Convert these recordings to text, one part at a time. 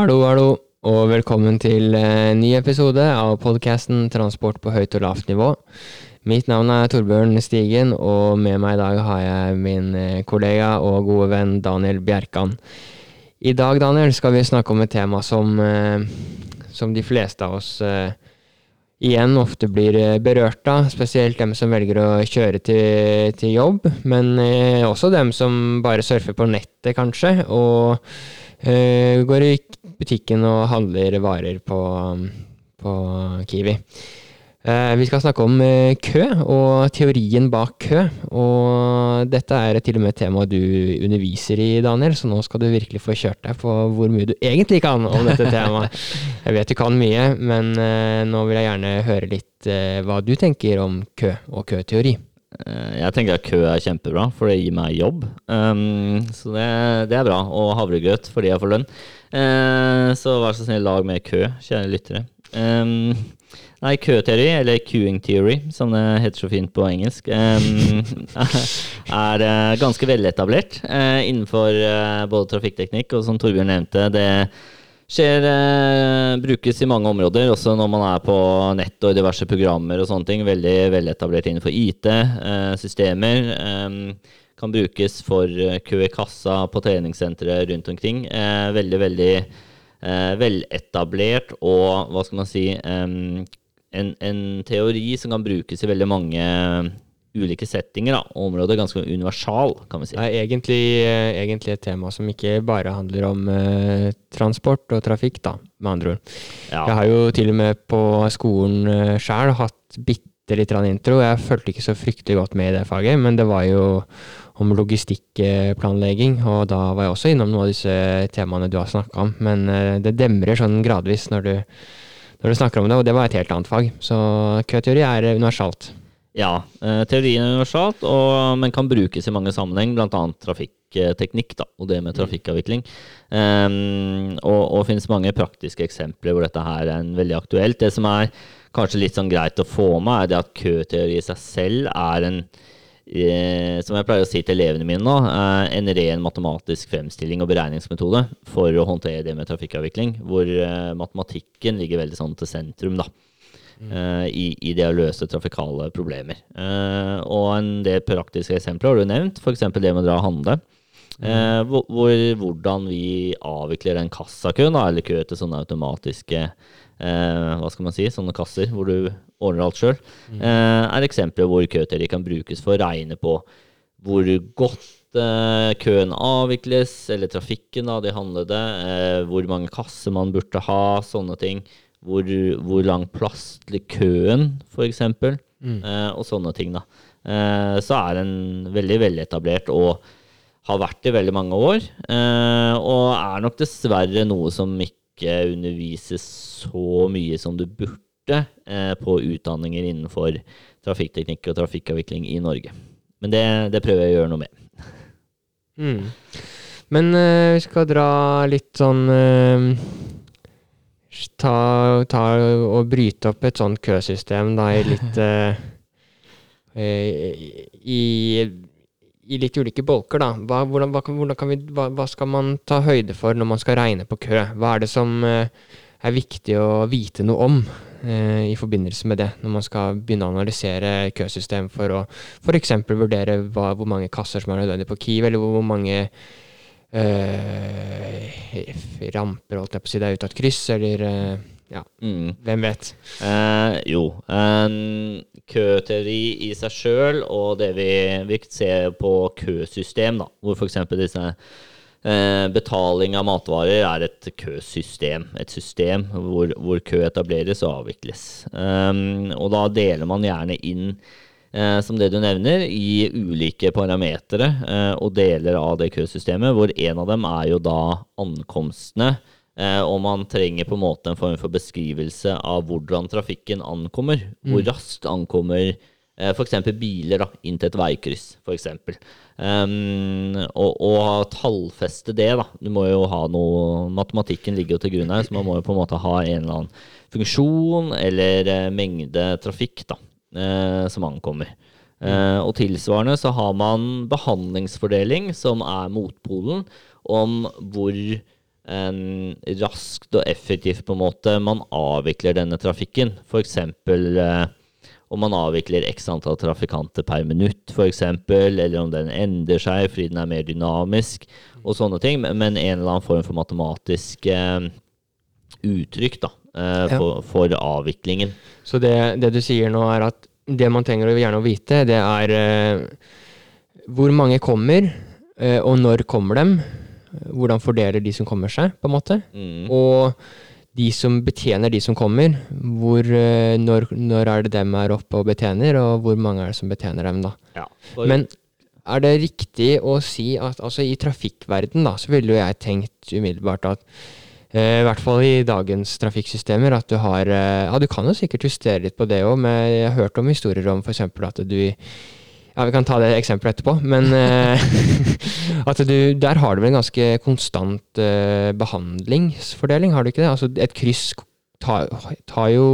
Hallo, hallo, og velkommen til en ny episode av podkasten Transport på høyt og lavt nivå. Mitt navn er Torbjørn Stigen, og med meg i dag har jeg min eh, kollega og gode venn Daniel Bjerkan. I dag, Daniel, skal vi snakke om et tema som, eh, som de fleste av oss eh, igjen ofte blir berørt av, spesielt dem som velger å kjøre til, til jobb, men også dem som bare surfer på nettet, kanskje, og Uh, går i butikken og handler varer på, på Kiwi. Uh, vi skal snakke om uh, kø og teorien bak kø. Og dette er til og med et tema du underviser i, Daniel, så nå skal du virkelig få kjørt deg på hvor mye du egentlig kan om dette temaet. Jeg vet du kan mye, men nå vil jeg gjerne høre litt hva du tenker om kø og køteori. Eh, jeg tenker at kø er kjempebra, for det gir meg jobb. Um, så det, det, er bra. Og havregrøt fordi jeg får lønn. Uh, så vær så snill, lag mer kø, kjære lyttere. Um, nei, køteori, eller queuing theory, som det heter så fint på engelsk, um, er uh, ganske veletablert uh, innenfor både trafikkteknikk og som Torbjørn nevnte, det skjer, eh, brukes i mange områder, også når man er på nett og i diverse programmer og sånne ting. Veldig veletablert innenfor IT, eh, systemer. Eh, kan brukes for eh, kø i kassa på treningssentre rundt omkring. Eh, veldig, veldig eh, veletablert og hva skal man si en, en teori som kan brukes i veldig mange ulike settinger da, og området er ganske universal, kan vi si. Det er egentlig, egentlig et tema som ikke bare handler om eh, transport og trafikk, da, med andre ord. Ja. Jeg har jo til og med på skolen uh, sjøl hatt bitte litt intro. Jeg fulgte ikke så fryktelig godt med i det faget, men det var jo om logistikkplanlegging, og da var jeg også innom noen av disse temaene du har snakka om. Men uh, det demrer sånn gradvis når du, når du snakker om det, og det var et helt annet fag. Så køteori er universalt. Ja, eh, teorien er universalt, og, men kan brukes i mange sammenheng, bl.a. trafikkteknikk da, og det med mm. trafikkavvikling. Um, og, og finnes mange praktiske eksempler hvor dette her er en veldig aktuelt. Det som er kanskje litt sånn greit å få med, er det at køteori i seg selv er en eh, som jeg pleier å si til elevene mine nå, eh, en ren matematisk fremstilling og beregningsmetode for å håndtere det med trafikkavvikling, hvor eh, matematikken ligger veldig sånn til sentrum. da. Uh, i, i, det å løse trafikale problemer. Uh, og en del praktiske eksempler har du nevnt, f.eks. det med å dra og handle. Uh, hvor, hvordan vi avvikler den kassakøen, eller kø til sånne automatiske hva skal man si, sånne kasser hvor du ordner alt sjøl, eh, er eksempler hvor køteori kan brukes for å regne på hvor godt køen avvikles, eller trafikken av de handlede, hvor mange kasser man burde ha, sånne ting hvor, hvor lang plass til køen, f.eks., mm. eh, og sånne ting. da. Eh, så er den veldig veletablert og har vært i veldig mange år. Eh, og er nok dessverre noe som ikke undervises så mye som du burde eh, på utdanninger innenfor trafikkteknikk og trafikkavvikling i Norge. Men det, det prøver jeg å gjøre noe med. Mm. Men uh, vi skal dra litt sånn uh, ta, ta, og bryte opp et sånt køsystem da, i litt uh, i, i, litt ulike bolker, da. Hva, hvordan, hva, hvordan vi, hva, hva, skal man ta høyde for når man skal regne på kø? Hva er det som uh, er viktig å vite noe om uh, i forbindelse med det, når man skal begynne å analysere køsystem for å f.eks. vurdere hva, hvor mange kasser som er nødvendig på Kiv, eller hvor mange uh, ramper, holdt jeg på å si, det er ut av et kryss, eller uh, ja, mm. hvem vet? Eh, jo, um, køteori i seg sjøl, og det vi, vi ser på køsystem, da, hvor f.eks. disse betaling av matvarer er et køsystem. Et system hvor, hvor kø etableres og avvikles. Um, og da deler man gjerne inn eh, som det du nevner, i ulike parametere eh, og deler av det køsystemet, hvor en av dem er jo da ankomstene. Eh, og man trenger på en måte en form for beskrivelse av hvordan trafikken ankommer. Mm. Hvor raskt ankommer eh, f.eks. biler da, inn til et veikryss, f.eks. Um, og, og tallfeste det, da. Du må jo ha noe Matematikken ligger jo til grunn her, så man må jo på en måte ha en eller annen funksjon eller eh, mengde trafikk da, eh, som ankommer. Eh, og tilsvarende så har man behandlingsfordeling, som er motpolen, om hvor um, raskt og effektivt på en måte man avvikler denne trafikken. F.eks. Uh, om man avvikler x antall trafikanter per minutt, f.eks., eller om den endrer seg fordi den er mer dynamisk, og sånne ting. Men en eller annen form for matematisk uh, uttrykk da, uh, ja. for, for, avviklingen. Så det, det, du sier nå, er at det man trenger å gjerne vite, det er hvor mange kommer, og når kommer dem? Hvordan fordeler de som kommer seg, på en måte? Mm. Og de som betjener de som kommer, hvor, eh, når, når, er det dem er oppe og betjener, og hvor mange er det som betjener dem, da. Ja, Men er det riktig å si at altså i trafikkverden, da, så ville jo jeg tenkt umiddelbart at eh, i hvert fall i dagens trafikksystemer, at du har eh, Ja, du kan jo sikkert justere litt på det òg, men jeg har hørt om historier om f.eks. at du ja, Vi kan ta det eksempelet etterpå, men uh, at du, der har du vel en ganske konstant uh, behandlingsfordeling, har du ikke det? Altså Et kryss tar, tar jo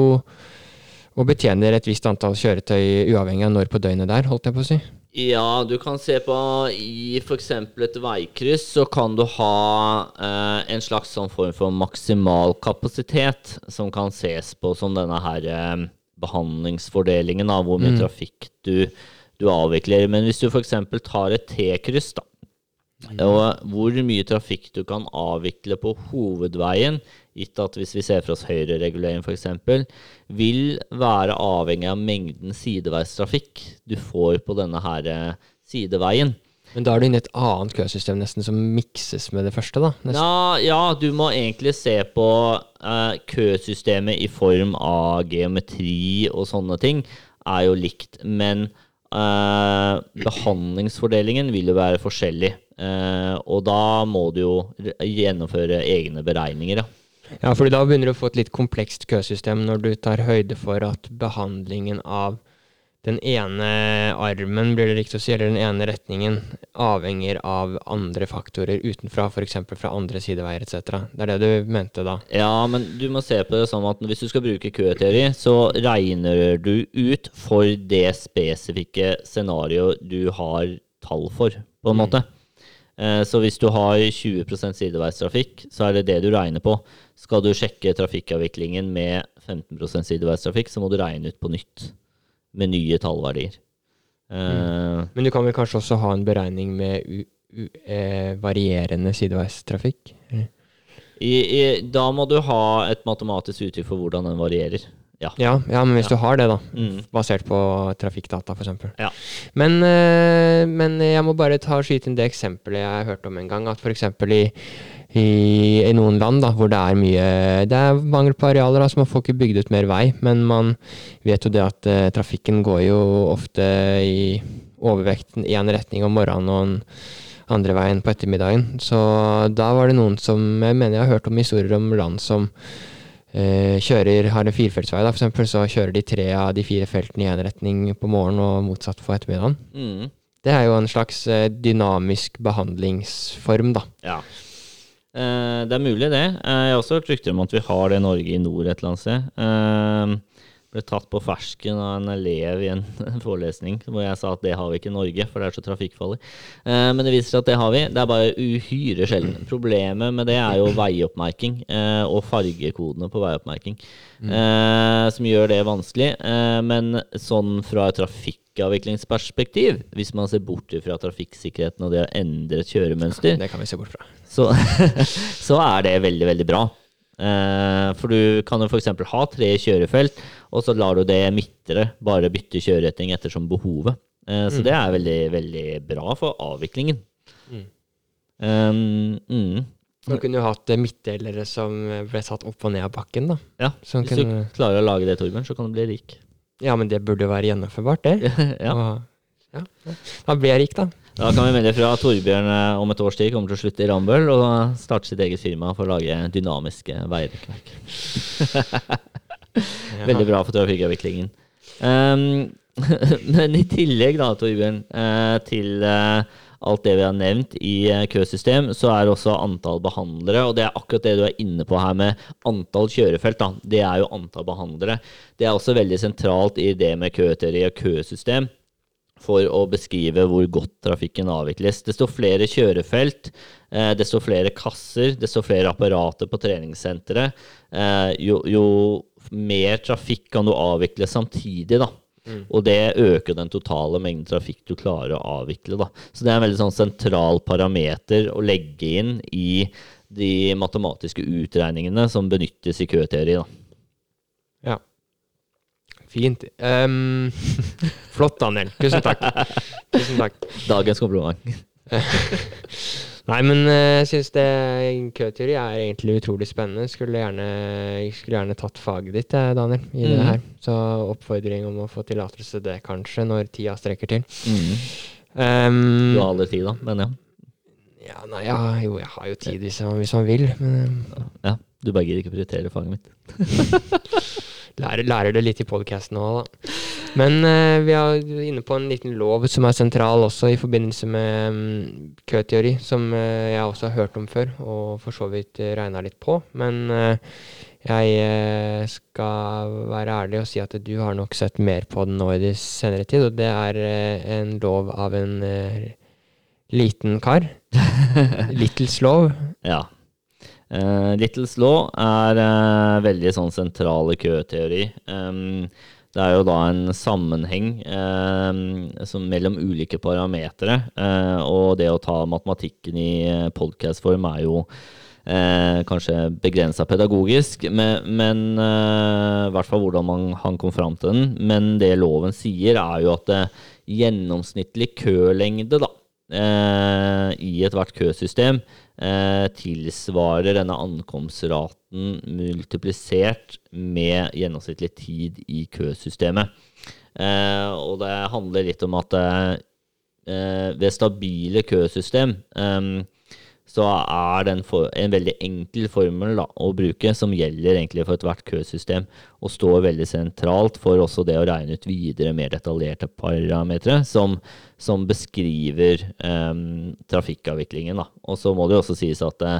og betjener et visst antall kjøretøy uavhengig av når på døgnet der, holdt jeg på å si. Ja, du kan se på i f.eks. et veikryss, så kan du ha eh, en slags sånn form for maksimal kapasitet, som kan ses på som denne her eh, behandlingsfordelingen av hvor mye mm. trafikk du du avvikler. Men hvis du f.eks. tar et T-kryss, da, og hvor mye trafikk du kan avvikle på hovedveien, gitt at hvis vi ser for oss høyreregulering f.eks., vil være avhengig av mengden sideveistrafikk du får på denne her eh, sideveien. Men da er du inne i et annet køsystem nesten som mikses med det første, da? Ja, ja, du må egentlig se på uh, køsystemet i form av geometri og sånne ting, er jo likt. Men Uh, behandlingsfordelingen vil jo være forskjellig. Eh, og da må du jo gjennomføre egne beregninger. Ja. ja, fordi da begynner du å få et litt komplekst køsystem når du tar høyde for at behandlingen av den ene armen, blir det riktig å si, eller den ene retningen, avhenger av andre faktorer utenfra, f.eks. fra andre sideveier etc. Det er det du mente da? Ja, men du må se på det sånn at hvis du skal bruke køteori, så regner du ut for det spesifikke scenarioet du har tall for, på en mm. måte. Mm. så hvis du har 20% sideveistrafikk, så er det det du regner på. Skal du sjekke trafikkavviklingen med 15% sideveistrafikk, så må du regne ut på nytt med nye tallverdier. Mm. Uh, Men du kan vel kanskje også ha en beregning med u, u, eh, varierende sideveistrafikk? I, i, da må du ha et matematisk uttrykk for hvordan den varierer. Ja. ja, ja men hvis ja. du har det, da, mm. basert på trafikkdata f.eks. Ja. Men, øh, men jeg må bare ta skyte inn det eksempelet jeg har hørt om en gang. At f.eks. i i, i, noen land da, hvor det er mye Det er mangel på arealer, da, så man får ikke bygd ut mer vei. Men man vet jo det at eh, trafikken går jo ofte i overvekten i en retning om morgenen og en andre veien på ettermiddagen. Så da var det noen som Jeg mener jeg har hørt om historier om land som uh, kjører, har en firefeltsvei, da, for eksempel, så kjører de tre av de fire feltene i én retning på morgenen og motsatt på ettermiddagen. Mm. Det er jo en slags uh, dynamisk behandlingsform, da. Ja. Uh, det er mulig, det. Uh, jeg har også hørt rykter om at vi har det i Norge i nord et eller annet sted. Ble tatt på fersken av en elev i en forelesning hvor jeg sa at det har vi ikke i Norge, for det er så trafikkfarlig. men det viser seg at det har vi. Det er bare uhyre sjelden. Problemet med det er jo veioppmerking og fargekodene på veioppmerking, mm. som gjør det vanskelig. men sånn fra trafikk trafikkavviklingsperspektiv, hvis man ser bort fra trafikksikkerheten og det å endre et kjøremønster, det kan vi se bort fra. Så, så er det veldig, veldig bra. Uh, for du kan jo f.eks. ha tre kjørefelt, og så lar du det midtre bare bytte kjøreretning ettersom behovet. Uh, så mm. det er veldig, veldig bra for avviklingen. Mm. Um, mm. Man kunne jo hatt midtdelere som ble satt opp og ned av bakken, da. Ja, hvis kunne... du klarer å lage det, Torbjørn, så kan du bli rik. Ja, men det burde jo være gjennomførbart, det. ja. Og, ja. Da blir jeg rik, da. Da kan vi melde fra at Torbjørn eh, om et års tid kommer til å slutte i Rambøll og starte sitt eget firma for å lage dynamiske veirekkverk. Veldig bra for trafikkavviklingen. Um, men i tillegg, da, Torbjørn, uh, til uh, alt det vi har nevnt i eh, køsystem, så er også antall behandlere. Og det er akkurat det du er inne på her med antall kjørefelt. Da. Det er jo antall behandlere. Det er også veldig sentralt i det med køteori og køsystem. For å beskrive hvor godt trafikken avvikles. Desto flere kjørefelt, eh, desto flere kasser, desto flere apparater på treningssenteret, eh, jo, jo, mer trafikk kan du avvikle samtidig, da. Mm. Og det øker den totale mengden trafikk du klarer å avvikle. Da. Så det er en veldig sånn sentral parameter å legge inn i de matematiske utregningene som benyttes i køteori. Da. Ja. Fint. Um, flott, Daniel. Tusen takk. Tusen takk. Dagens kompliment. Nei, men eh, jeg syns køteori er egentlig utrolig spennende. Skulle gjerne, skulle gjerne tatt faget ditt, eh, Daniel, i mm. det mhm. her. Så oppfordring om å få tillatelse det, kanskje, når tida strekker til. Mm. Um, du har aldri tid, da, men ja. Ja, nei, ja, jo, jeg har jo tid hvis man, hvis man vil, men Ja, du bare gidder ikke prioritere faget mitt. lærer, lærer, det litt i podkasten òg, da. Men uh, vi er inne på en liten lov som er sentral også i forbindelse med um, køteori, som uh, jeg også har hørt om før, og for så vidt uh, regna litt på. Men uh, jeg skal være ærlig og si at du har nok sett mer på den nå i det senere tid, og det er en lov av en liten kar. Littles lov. Ja. Uh, Littles law er uh, veldig sånn sentral køteori. Um, det er jo da en sammenheng uh, mellom ulike parametere. Uh, og det å ta matematikken i podcast-form er jo kanskje begrensa pedagogisk, men, men i hvert fall hvordan man, han kom fram til den. Men det loven sier, er jo at gjennomsnittlig kølengde da, i ethvert køsystem eh, tilsvarer denne ankomstraten multiplisert med gjennomsnittlig tid i køsystemet. Eh, og det handler litt om at eh, ved stabile køsystem eh, så er det en, for, en veldig enkel formel da, å bruke, som gjelder egentlig for ethvert køsystem, og står veldig sentralt for også det å regne ut videre, mer detaljerte parametere, som, som beskriver um, trafikkavviklingen. Da. Og så må det også sies at uh,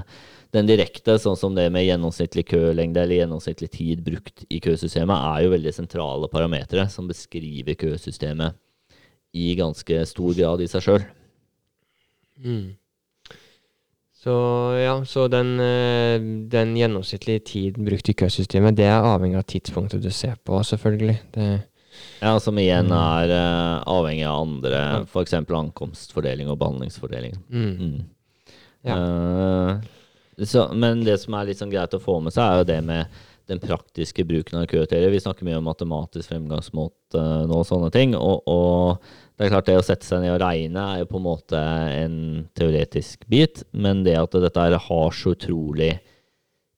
den direkte, sånn som det med gjennomsnittlig kølengde eller gjennomsnittlig tid brukt i køsystemet, er jo veldig sentrale parametere som beskriver køsystemet i ganske stor grad i seg sjøl. Mm. Så ja, så den, eh, den gjennomsnittlige tiden brukt i køsystemet, det er avhengig av tidspunktet du ser på, selvfølgelig. Det, ja, som igjen mm. er uh, avhengig av andre, ja. f.eks. ankomstfordeling og behandlingsfordeling. Mm. Mm. Ja. Uh, så, men det som er litt sånn greit å få med seg, er jo det med den praktiske bruken av køteorier. Vi snakker mye om matematisk fremgangsmåte uh, nå og sånne ting. Og, og, det er klart det å sette seg ned og regne er jo på en måte en teoretisk bit, men det at dette har så utrolig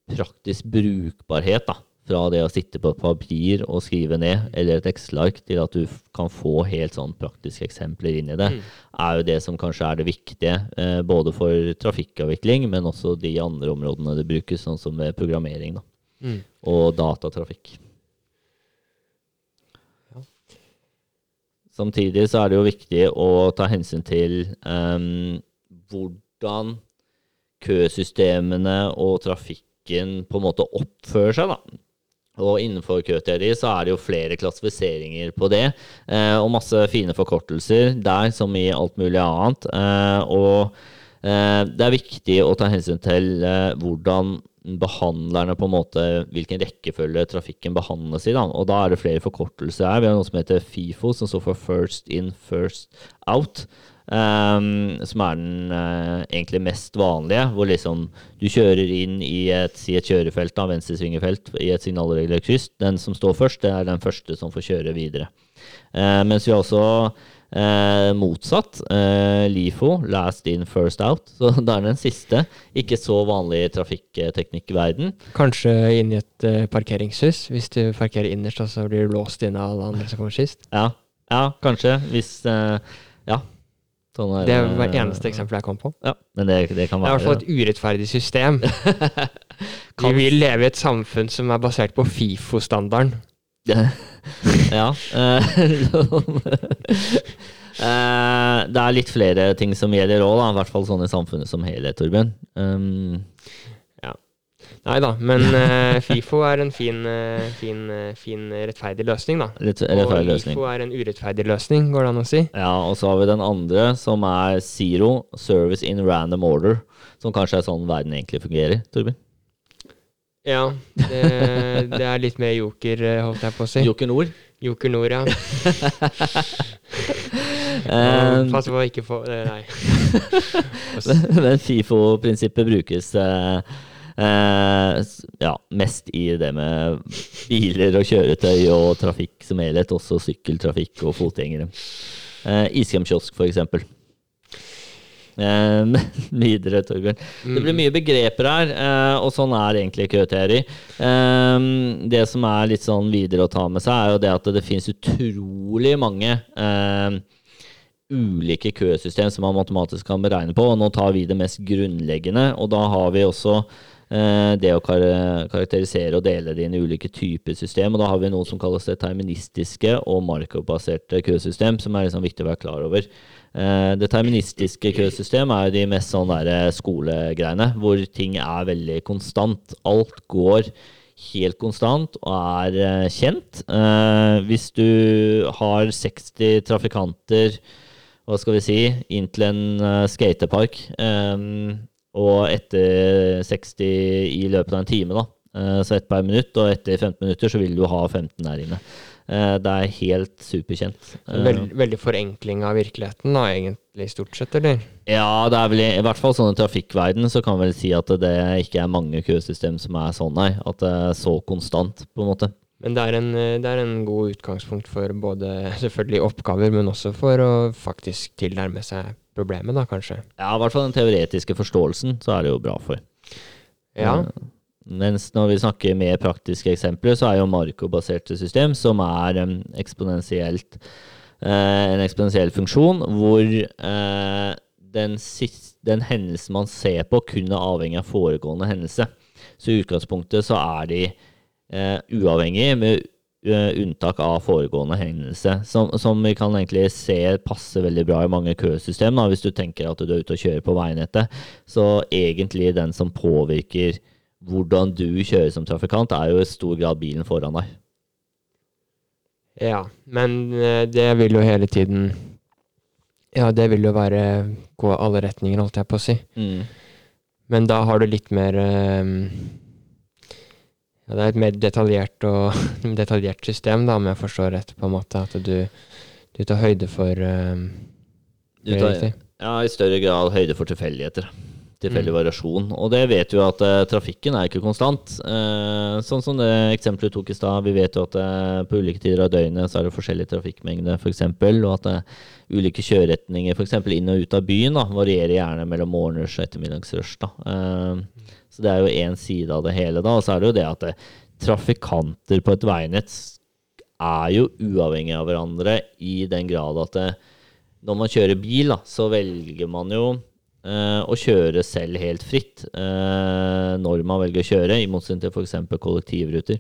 praktisk brukbarhet, da, fra det å sitte på et papir og skrive ned, eller et Excel-ark, til at du kan få helt sånn praktiske eksempler inn i det, mm. er jo det som kanskje er det viktige. Eh, både for trafikkavvikling, men også de andre områdene det brukes, sånn som ved programmering da, mm. og datatrafikk. Samtidig så er det jo viktig å ta hensyn til um, hvordan køsystemene og trafikken på en måte oppfører seg, da. Og innenfor køteori så er det jo flere klassifiseringer på det, eh, og masse fine forkortelser der som i alt mulig annet. Eh, og eh, det er viktig å ta hensyn til eh, hvordan behandlerne på en måte hvilken rekkefølge trafikken behandles i. Da. Og da er det flere forkortelser her. Vi har noe som heter FIFO, som står for First In, First Out. Um, som er den uh, egentlig mest vanlige, hvor liksom du kjører inn i et, si et kjørefelt, da, venstresvingefelt, i et signalregulert kryss. Den som står først, det er den første som får kjøre videre. Uh, mens vi har også Eh, motsatt. Eh, LIFO, last in, first out. Så det er den siste. Ikke så vanlig i trafikkteknikkverden. Kanskje inn i et eh, parkeringshus. Hvis du parkerer innerst, så blir du låst inn av alle andre som kommer sist. Ja, ja kanskje. Hvis uh, Ja. Sånn er, det var det eneste eksempelet jeg kom på. Ja, men det, det kan være Det er i hvert fall et urettferdig system. Vi vil leve i et samfunn som er basert på FIFO-standarden. ja. Uh, det er litt flere ting som gjelder òg, i hvert fall sånn i samfunnet som helhet, Torbjørn. Um, ja. Nei da, men eh, FIFO er en fin, eh, fin, eh, fin rettferdig løsning, da. Rettferdig Og løsning. FIFO er en urettferdig løsning, går det an å si. Ja, og så har vi den andre, som er Zero, Service in Random Order. Som kanskje er sånn verden egentlig fungerer, Torbjørn. Ja, det, det er litt mer joker, eh, holdt jeg på å si. Joker Nord. Nord, ja. Eh, Pass på å ikke få eh, Nei. Men FIFO-prinsippet brukes uh, uh, ja, mest i det med biler og kjøretøy og trafikk som helhet, også sykkeltrafikk og fotgjengere. Eh, Iskremkiosk, for eksempel. Eh, videre, Torbjørn. Det blir mye begreper her, eh, og sånn er egentlig køteori. Eh, det som er litt sånn videre å ta med seg, er jo det at det finnes utrolig mange eh, ulike køsystem som man matematisk kan beregne på. og Nå tar vi det mest grunnleggende, og da har vi også det å kar karakterisere og dele det inn i ulike typer system. og Da har vi noe som kalles deterministiske og Markov-baserte køsystem, som er liksom viktig å være klar over. Eh, deterministiske køsystem er de mest sånn skolegreiene, hvor ting er veldig konstant. Alt går helt konstant og er eh, kjent. Eh, hvis du har 60 trafikanter hva skal vi si, inn til en eh, skatepark, eh, og etter 60 i løpet av en time, da, eh, så ett per minutt, og etter 15 minutter så vil du ha 15 der inne. Eh, det er helt superkjent. Veld, veldig forenkling av virkeligheten, da, egentlig, stort sett, eller? Ja, det er vel i, i hvert fall sånn i trafikkverden så kan vi vel si at det ikke er mange køsystem som er sånn, nei. At det er så konstant, på en måte. Men det er, en, eh, det er en god utgangspunkt for både selvfølgelig oppgaver, men også for å faktisk tilnærme seg problemet, da, kanskje. Ja, i hvert fall den teoretiske forståelsen, så er det jo bra for. Ja. Eh, Mens når vi snakker mer praktiske eksempler, så er jo Marco-baserte system, som er um, eksponentielt uh, en eksponentiell funksjon, hvor uh, den, sis- den hendelsen man ser på, kun er avhengig av foregående hendelse. Så i utgangspunktet så er de uh, uavhengige, med unntak av foregående hendelse. Som, som vi kan egentlig se passer veldig bra i mange køsystem. Da, hvis du tenker at du er ute og kjører på veinettet. Så egentlig den som påvirker hvordan du kjører som trafikant, er jo i stor grad bilen foran deg. Ja, men eh, det vil jo hele tiden Ja, det vil jo være gå alle retninger, holdt jeg på å si. Mm. Men da har du litt mer eh, Ja, det er et mer detaljert og detaljert system, da, om jeg forstår rett, på en måte. At du, du tar høyde for eh, Du tar, ja, i større grad høyde for tilfeldigheter. Tilfeldig Mm. variasjon. Og det vet jo at uh, trafikken er ikke konstant. Uh, sånn som det eksempelet du tok i stad. Vi vet jo at uh, på ulike tider av døgnet så er det forskjellig trafikkmengde, f.eks. Og at ulike kjøreretninger, f.eks. inn og ut av byen, da, varierer gjerne mellom morgenrush og ettermiddagsrush. Da. Eh, så det er jo én side av det hele. da, Og så er det jo det at det, trafikanter på et veinett er jo uavhengig av hverandre i den grad at det, når man kjører bil, da, så velger man jo eh, å kjøre selv helt fritt eh, når man velger å kjøre, i motsetning til f.eks. kollektivruter.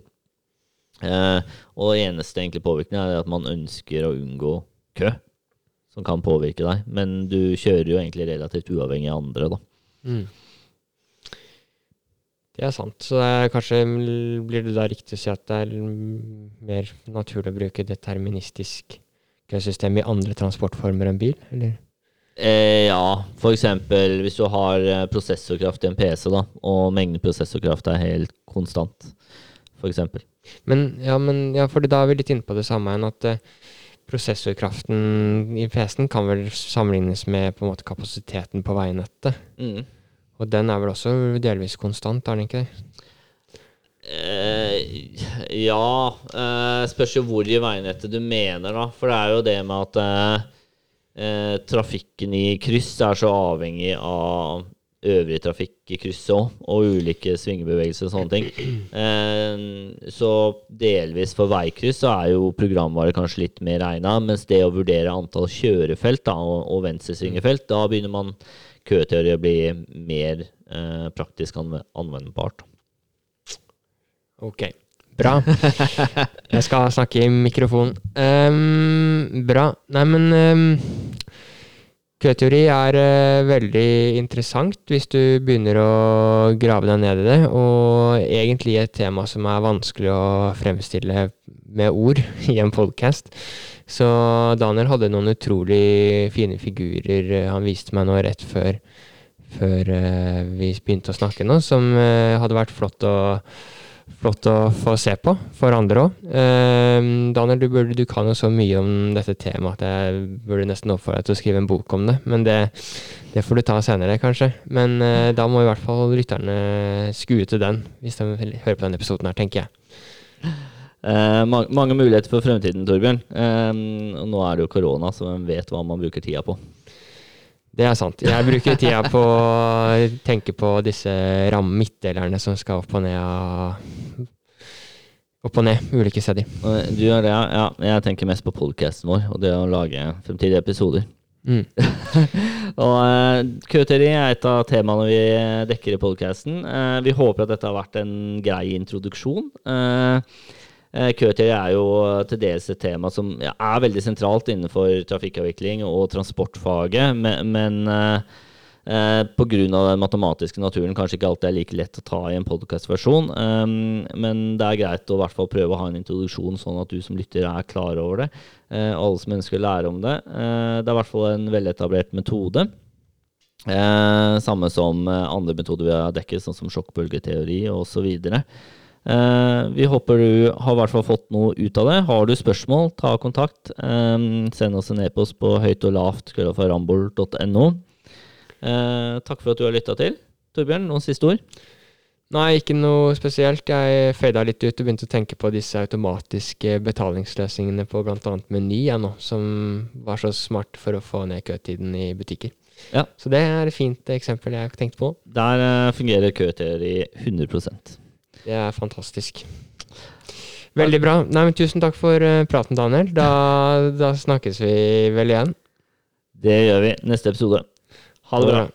Eh, og det eneste egentlig påvirkning er at man ønsker å unngå kø, som kan påvirke deg. Men du kjører jo egentlig relativt uavhengig av andre, da. Mm. Det er sant. Så er kanskje blir det da riktig å si at det er mer naturlig å bruke deterministisk køsystem i andre transportformer enn bil, eller? Eh, ja, eksempel hvis du har eh, prosessorkraft i en PC, da, og mengden prosessorkraft er helt konstant, eksempel. Men ja, men ja, for da er vi litt inne på det samme igjen, at eh, prosessorkraften i PC-en kan vel sammenlignes med på en måte kapasiteten på veinettet. Mm. Og den er vel også delvis konstant, er den ikke det? Eh, ja, eh, spørs jo hvor i veinettet du mener, da. For det er jo det med at eh, eh, trafikken i kryss er så avhengig av øvrig trafikk i krysset òg, og ulike svingebevegelser og sånne ting. Eh, så delvis for veikryss så er jo programvare kanskje litt mer egna, mens det å vurdere antall kjørefelt da, og, og venstresvingefelt, da begynner man køteori å bli mer eh, praktisk anv anvendbart. Ok. Bra. Jeg skal snakke i mikrofon. Um, bra. Nei, men ehm, Køteori er uh, veldig interessant hvis du begynner å grave deg ned i det, og egentlig et tema som er vanskelig å fremstille med ord i en podkast. Så Daniel hadde noen utrolig fine figurer uh, han viste meg nå rett før, før uh, vi begynte å snakke nå, som hadde vært flott å flott å få se på for andre òg. Eh, Daniel, du, burde, du, kan jo så mye om dette temaet at jeg burde nesten oppfordre deg til å skrive en bok om det. Men det, det får du ta senere, kanskje. Men eh, da må i hvert fall lytterne skue til den, hvis de hører på denne episoden her, tenker jeg. Eh, mange, mange, muligheter for fremtiden, Torbjørn. Eh, nå er det jo korona, så hvem vet hva man bruker tida på. Det er sant. Jeg bruker tida på å tenke på disse midtdelerne som skal opp og ned opp og ned ulike steder. Du gjør det, ja. Jeg tenker mest på podkasten vår og det å lage fremtidige episoder. Mm. og uh, er et av temaene vi dekker i podkasten. Uh, vi håper at dette har vært en grei introduksjon. Uh, Eh, er jo til dels et tema som er veldig sentralt innenfor trafikkavvikling og transportfaget, men, men eh, eh pga. den matematiske naturen kanskje ikke alltid er like lett å ta i en podkastversjon. Um, men det er greit å hvert fall prøve å ha en introduksjon, sånn at du som lytter er klar over det. Eh, alle som ønsker å lære om det. Eh, det er i hvert fall en veletablert metode. Eh, samme som andre metoder vi har dekket, sånn som sjokkbølgeteori osv. Uh, vi håper du har i hvert fall fått noe ut av det. Har du spørsmål, ta kontakt. Um, send oss en e-post på høyt og lavt krøllaframbol.no. Uh, eh, takk for at du har lytta til. Torbjørn, noen siste ord? Nei, ikke noe spesielt. Jeg fada litt ut og begynte å tenke på disse automatiske betalingsløsningene på bl.a. Meny nå, som var så smart for å få ned køtiden i butikker. Ja. Så det er et fint eksempel jeg har tenkt på. Der fungerer køteori 100 det er fantastisk. Veldig bra. Nei, men tusen takk for uh, praten, Daniel. Da, da, snakkes vi vel igjen. Det gjør vi neste episode. Ha det bra.